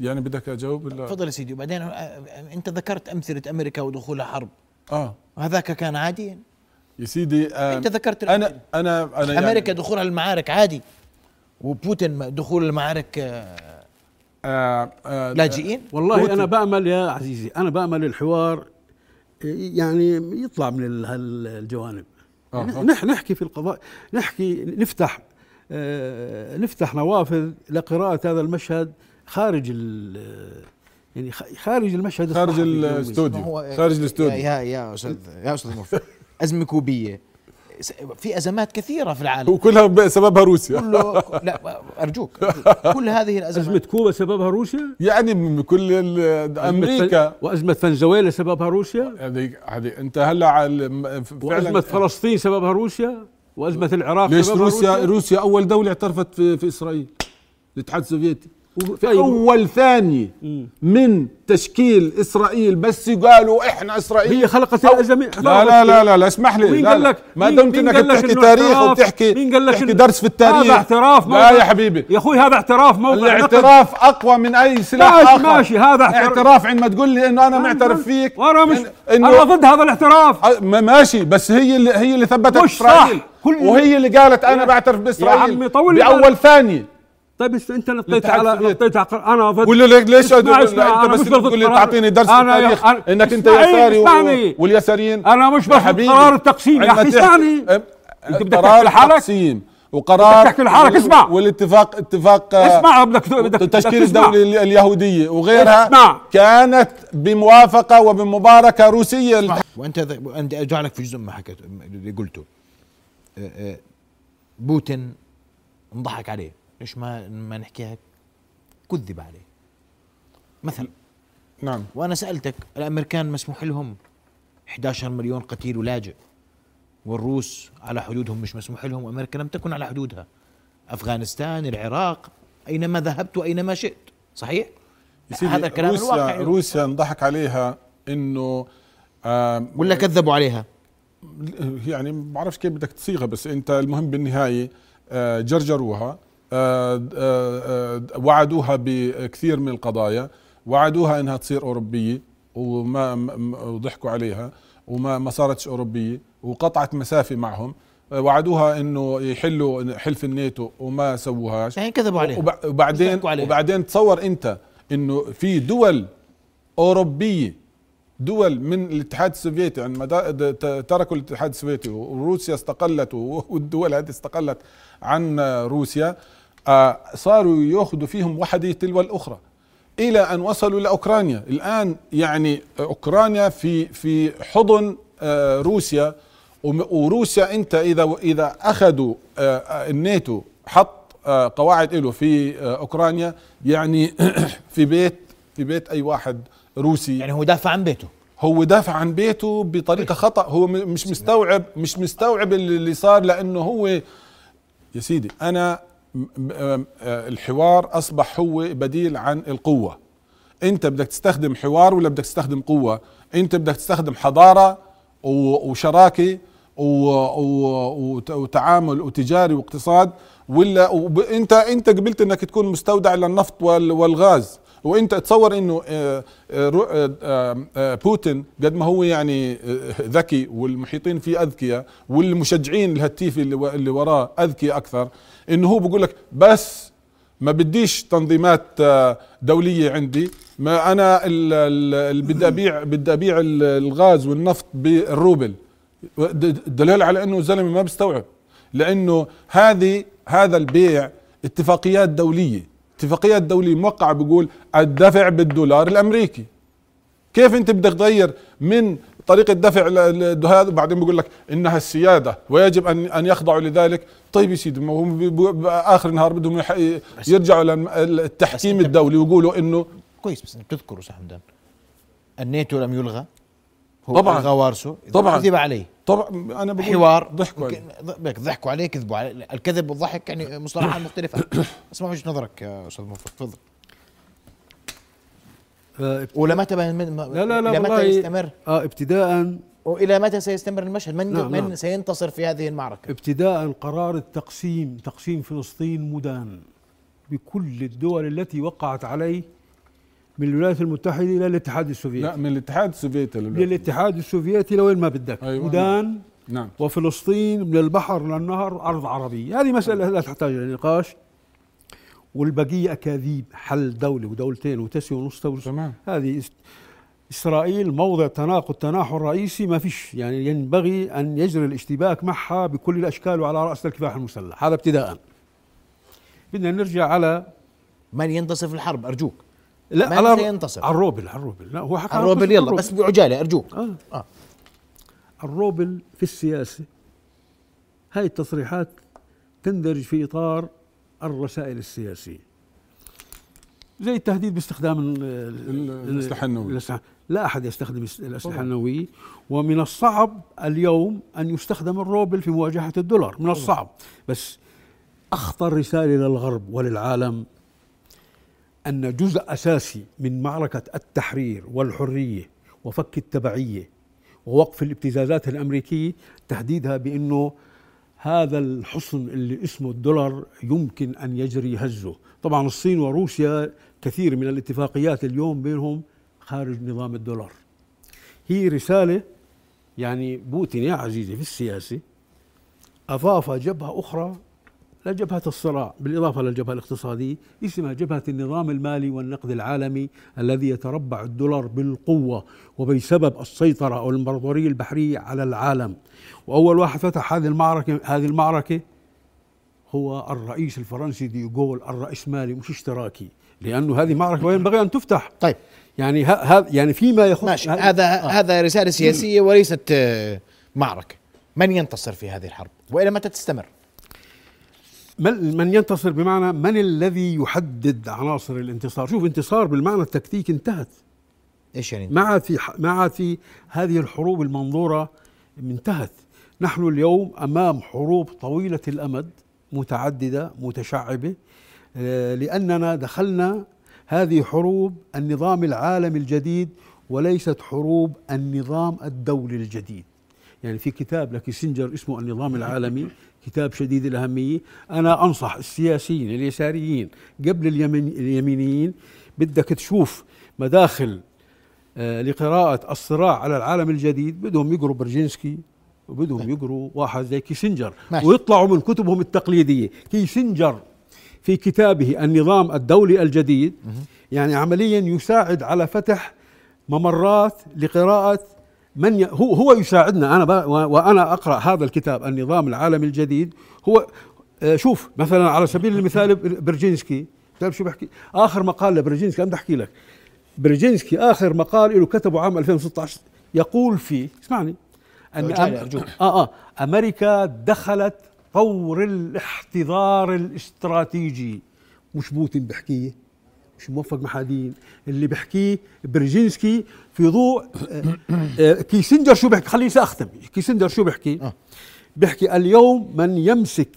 يعني بدك أجاوب ولا؟ تفضل يا سيدي. وبعدين آه، أنت ذكرت أمثلة أمريكا ودخولها حرب. آه. وهذاك كان عادي؟ يا سيدي آه أنت ذكرت أنا. أنا أنا يعني أمريكا دخولها المعارك عادي. وبوتين دخول المعارك آه، آه آه لاجئين؟ والله بوتين. أنا بأمل يا عزيزي أنا بأمل الحوار يعني يطلع من ال- هالجوانب آه. نح نحكي في القضاء نحكي نفتح نفتح نوافذ لقراءة هذا المشهد خارج ال يعني خ- خارج المشهد خارج. الاستوديو خارج الاستوديو. يا يا أستاذ يا أستاذ مرفق أزمة كوبية. في أزمات كثيرة في العالم. وكلها سببها روسيا. كله [LAUGHS] لا أرجوك. كل هذه الأزمات. أزمة كوبا سببها روسيا؟ يعني من كل أمريكا. وأزمة فنزويلا سببها روسيا؟ هذه هذه أنت هلأ على م- وأزمة فعلا فلسطين سببها روسيا؟ وأزمة العراق ليش روسيا؟ روسيا أول دولة اعترفت في, في إسرائيل الاتحاد السوفيتي. في طيب. أول ثانية من تشكيل إسرائيل بس قالوا إحنا إسرائيل. هي خلقت الأزمة. لا لا لا لا, لا اسمح لي. مين لا قال لا. لك؟ ما دمت إنك بتحكي تاريخ؟ وبتحكي مين قال لك درس في التاريخ؟ هذا اعتراف لا موقع يا حبيبي. يا أخوي هذا اعتراف نقد. الاعتراف أقوى من أي سلاح ماشي آخر. ماشي هذا اعتراف. اعتراف عندما تقول لي إنه أنا معترف فيك وأنا مش أنا ضد هذا الاعتراف. ماشي بس هي اللي هي اللي ثبتت إسرائيل. وهي اللي قالت أنا بعترف بإسرائيل بأول. ثانية. طيب أنت نطيت على. نطيت على أنا ضد ولا ليش اسمع- اسمع، أنت بس مش تقول ضد لي تعطيني درس أنا يا- التاريخ أنا- إنك أنت يساري و- اسمعني. واليساريين أنا مش باخذ قرار التقسيم يا تحكي- إسمعني. أنت بدك تحكي لحالك؟ التقسيم وقرار بدك تحكي لحالك، اسمع. والاتفاق اتفاق آه، اسمع بدك بدك التشكيل تسمع. الدولي اليهودية وغيرها اسمع. كانت بموافقة وبمباركة روسية وأنت وأنت أرجع لك في جزء ما حكيت اللي قلته آه، آه، بوتين انضحك عليه ليش ما ما نحكيها؟ كذب عليه. مثلا نعم. وأنا سألتك الأمريكان مسموح لهم؟ 11 مليون قتيل ولاجئ. والروس على حدودهم مش مسموح لهم وأمريكا لم تكن على حدودها. أفغانستان العراق أينما ذهبت وأينما شئت. صحيح؟ هذا الكلام روسيا الواقعي روسيا انضحك عليها إنه ولا كذبوا عليها؟ يعني ما بعرفش كيف بدك تصيغها بس أنت المهم بالنهاية آه، جرجروها. وعدوها بكثير من القضايا. وعدوها إنها تصير أوروبية وما وضحكوا عليها وما ما صارتش أوروبية وقطعت مسافة معهم. آه، وعدوها إنه يحلوا حلف الناتو وما سووهاش. يعني كذبوا عليها. وب- وبعدين عليها. وبعدين تصور أنت إنه في دول أوروبية دول من الاتحاد السوفيتي عندما تركوا الاتحاد السوفيتي وروسيا استقلت [LAUGHS] والدول هذه استقلت عن روسيا آه، صاروا يأخذوا فيهم وحده تلو الأخرى إلى أن وصلوا لاوكرانيا الآن يعني أوكرانيا في في حضن آه، روسيا. وروسيا أنت إذا إذا أخذوا آه، الناتو حط آه، قواعد له في أوكرانيا يعني [COUGHS] في بيت في بيت أي واحد روسي. يعني هو دافع عن بيته. هو دافع عن بيته بطريقة خطأ. هو مش مستوعب مش مستوعب اللي صار لأنه هو يا سيدي أنا الحوار أصبح هو بديل عن القوة. أنت بدك تستخدم حوار ولا بدك تستخدم قوة؟ أنت بدك تستخدم حضارة وشراكة وتعامل وتجاري واقتصاد ولا انت أنت قبلت إنك تكون مستودع للنفط وال- والغاز. وانت تصور انه آه، آه، آه، بوتين قد ما هو يعني ذكي والمحيطين فيه أذكياء والمشجعين الهتيفي اللي وراه أذكياء أكثر إنه هو بقول لك بس ما بديش تنظيمات دولية عندي ما أنا ال- ال- اللي بدي أبيع [CLEARS THROAT] بدي أبيع ال- الغاز والنفط بالروبل. دليل على إنه الزلمة ما بيستوعب لإنه هذه هذا البيع اتفاقيات دولية. اتفاقيات دوليه موقعة بيقول الدفع بالدولار الأمريكي. كيف أنت بدك تغير من طريقة دفع هذا؟ وبعدين بيقول لك إنها السيادة ويجب ان أن يخضعوا لذلك. طيب يا سيدي ما هم باخر النهار بدهم يرجعوا للتحكيم الدولي ويقولوا انه كويس بس أنت بتذكروا أستاذ حمدان الناتو لم يلغى. هو طبعاً. ألغى وارثه. طبعاً. كذب عليه. طبعا أنا بقول حوار. ضحكوا بك ضحكوا عليه كذبوا عليه الكذب والضحك يعني مصطلحات مختلفة. [COUGHS] اسمع وجهة نظرك يا أستاذ موفق تفضل. آه، وإلى متى من لا لا لا متى والله يستمر؟ آه ابتداء وإلى متى سيستمر المشهد؟ من نعم، من نعم. سينتصر في هذه المعركة؟ ابتداء قرار التقسيم تقسيم فلسطين مدان. بكل الدول التي وقعت عليه من الولايات المتحدة إلى الاتحاد السوفيتي. لا من الاتحاد السوفيتي. الاتحاد السوفيتي لوين ما بدك. أيوة. مدان نعم. وفلسطين من البحر للنهر أرض عربية. هذه مسألة لا تحتاج إلى نقاش. والبقية أكاذيب حل دولة ودولتين وتسوي ونص دولة تمام. هذه إسرائيل موضع تناقض تناحر رئيسي ما فيش. يعني ينبغي أن يجري الاشتباك معها بكل الأشكال وعلى رأس الكفاح المسلح. هذا ابتداء. بدنا نرجع على من ينتصر في الحرب؟ أرجوك. لا من على سينتصر؟ على الروبل على الروبل لا هو حكى عن الروبل يلا بس بعجالة أرجوك آه. آه. الروبل في السياسة هاي التصريحات تندرج في إطار الرسائل السياسية زي التهديد باستخدام ال- ال- الأسلحة النووية. الأسلحة- لا أحد يستخدم طبعاً. النووية ومن الصعب اليوم أن يستخدم الروبل في مواجهة الدولار من الصعب بس أخطر رسالة للغرب وللعالم أن جزء أساسي من معركة التحرير والحرية وفك التبعية ووقف الابتزازات الأمريكية تهديدها بأنه هذا الحصن اللي اسمه الدولار يمكن أن يجري هزه. طبعا الصين وروسيا كثير من الاتفاقيات اليوم بينهم خارج نظام الدولار. هي رسالة يعني بوتين يا عزيزي في السياسة أضاف جبهة أخرى لجبهة الصراع بالإضافة للجبهة الاقتصادية اسمها جبهة النظام المالي والنقد العالمي الذي يتربع الدولار بالقوة وبسبب السيطرة أو الإمبراطورية البحرية على العالم. وأول واحد فتح هذه المعركة هذه المعركة هو الرئيس الفرنسي ديغول الرئيسمالي مش اشتراكي لأنه هذه معركة وينبغي أن تفتح. طيب. يعني هذا يعني فيما يخص ماشي. هذا هذا رسالة سياسية وليست آه، معركة. من ينتصر في هذه الحرب؟ وإلى متى تستمر؟ من من ينتصر بمعنى من الذي يحدد عناصر الانتصار؟ شوف انتصار بالمعنى التكتيكي انتهت. إيش يعني ما عاد في ما عاد في هذه الحروب المنظورة انتهت. نحن اليوم أمام حروب طويلة الأمد متعددة متشعبة. آه، لأننا دخلنا هذه حروب النظام العالمي الجديد وليست حروب النظام الدولي الجديد. يعني في كتاب لكيسنجر اسمه النظام العالمي كتاب شديد الأهمية. أنا أنصح السياسيين اليساريين قبل اليمين اليمينيين بدك تشوف مداخل آه، لقراءة الصراع على العالم الجديد. بدهم يقروا برجينسكي وبدهم يقروا واحد زي كيسنجر. ماشي. ويطلعوا من كتبهم التقليدية. كيسنجر في كتابه النظام الدولي الجديد يعني عمليا يساعد على فتح ممرات لقراءة من ي... هو هو يساعدنا. أنا ب... وأنا أقرأ هذا الكتاب النظام العالمي الجديد. هو آه، شوف مثلا على سبيل المثال بر- برجينسكي. تعرف شو بحكي؟ آخر مقال لبرجينسكي أنا بدي أحكي لك. برجينسكي آخر مقال له كتبه عام 2016 يقول فيه اسمعني أن أرجوك. آه آه أمريكا دخلت طور الاحتضار الاستراتيجي. مش بوتين بحكيه؟ مش موفق محادين اللي بحكيه برجينسكي في ضوء آه، آه، كيسنجر شو بحكي خليني ساختم كيسنجر شو بحكي آه. بحكي اليوم من يمسك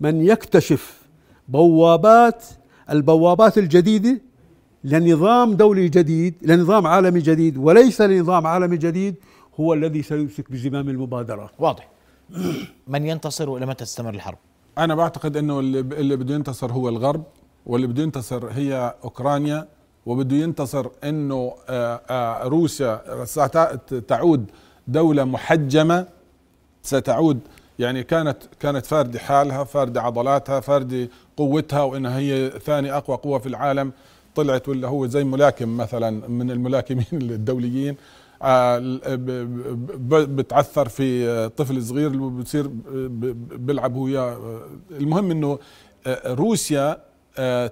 من يكتشف بوابات البوابات الجديدة لنظام دولي جديد لنظام عالمي جديد وليس لنظام عالمي جديد هو الذي سيمسك بزمام المبادرة واضح. من ينتصر وإلى متى تستمر الحرب؟ أنا بعتقد إنه اللي اللي بده ينتصر هو الغرب. واللي بده ينتصر هي أوكرانيا وبده ينتصر إنه آه، آه، روسيا. ست- تعود دولة محجمة ستعود يعني كانت كانت فاردة حالها فاردة عضلاتها فاردة قوتها وإنها هي ثاني أقوى قوة في العالم. طلعت ولا هو زي ملاكم مثلا من الملاكمين [LAUGHS] الدوليين. آه، بتعثر في طفل صغير اللي بتصير ب- ب- بيلعب هو المهم إنه روسيا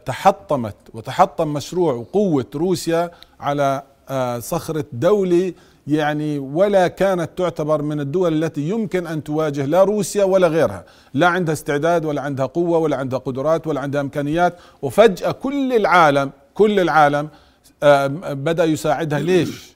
تحطمت وتحطم مشروع وقوة روسيا على آه، صخرة دولة يعني ولا كانت تعتبر من الدول التي يمكن أن تواجه لا روسيا ولا غيرها، لا عندها استعداد ولا عندها قوة ولا عندها قدرات ولا عندها إمكانيات، وفجأة كل العالم كل العالم آه، بدأ يساعدها. ليش؟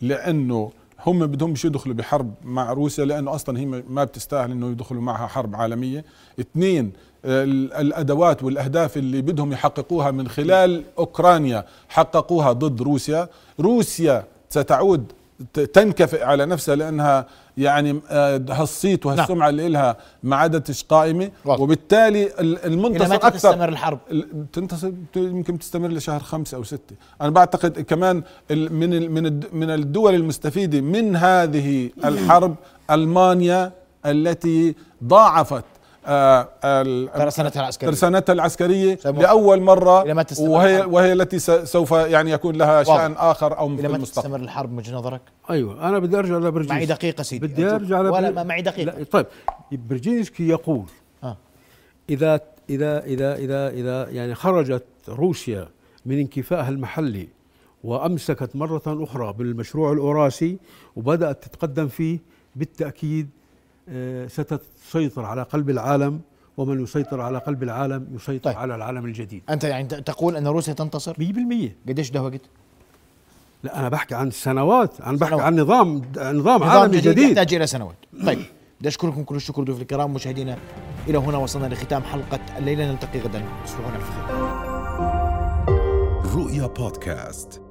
لأنه هم بدهمش يدخلوا بحرب مع روسيا لأنه أصلا هي ما بتستاهل إنه يدخلوا معها حرب عالمية. اثنين ال- الأدوات والأهداف اللي بدهم يحققوها من خلال أوكرانيا حققوها ضد روسيا. روسيا ستعود تنكفئ على نفسها لأنها يعني آه، هالصيت وهالسمعة اللي لها ما عادتش قائمة واضح. وبالتالي المنتصر أكثر تستمر الحرب؟ ال- تنتصر يمكن تستمر لشهر خمسة أو ستة أنا بعتقد كمان من من من الدول المستفيدة من هذه الحرب ألمانيا التي ضاعفت ترسانتها العسكرية ترسانتها العسكرية لأول مرة إلى ما تستمر وهي الحرب. وهي التي س- سوف يعني يكون لها واضح. شأن آخر أو في المستقبل تستمر الحرب من وجهه نظرك؟ أيوه أنا بدي أرجع لبرجينسكي معي دقيقة سيدي بدي أرجع ولا لبر- ما معي دقيقة لا طيب برجينسكي يقول آه. اذا اذا اذا اذا إذا يعني خرجت روسيا من انكفائها المحلي وأمسكت مرة أخرى بالمشروع الأوراسي وبدأت تتقدم فيه بالتأكيد آه، ستسيطر على قلب العالم ومن يسيطر على قلب العالم يسيطر طيب. على العالم الجديد. أنت يعني تقول أن روسيا تنتصر؟ 100% قديش ده وقت؟ لا أنا بحكي عن سنوات. أنا بحكي سنوات. عن نظام نظام, نظام عالمي جديد, جديد, يحتاج إلى سنوات. طيب. بدي اشكركم كل الشكر ضيوف الكرام مشاهدينا إلى هنا وصلنا لختام حلقة الليلة. نلتقي غدا. تصبحون على خير رؤيا بودكاست.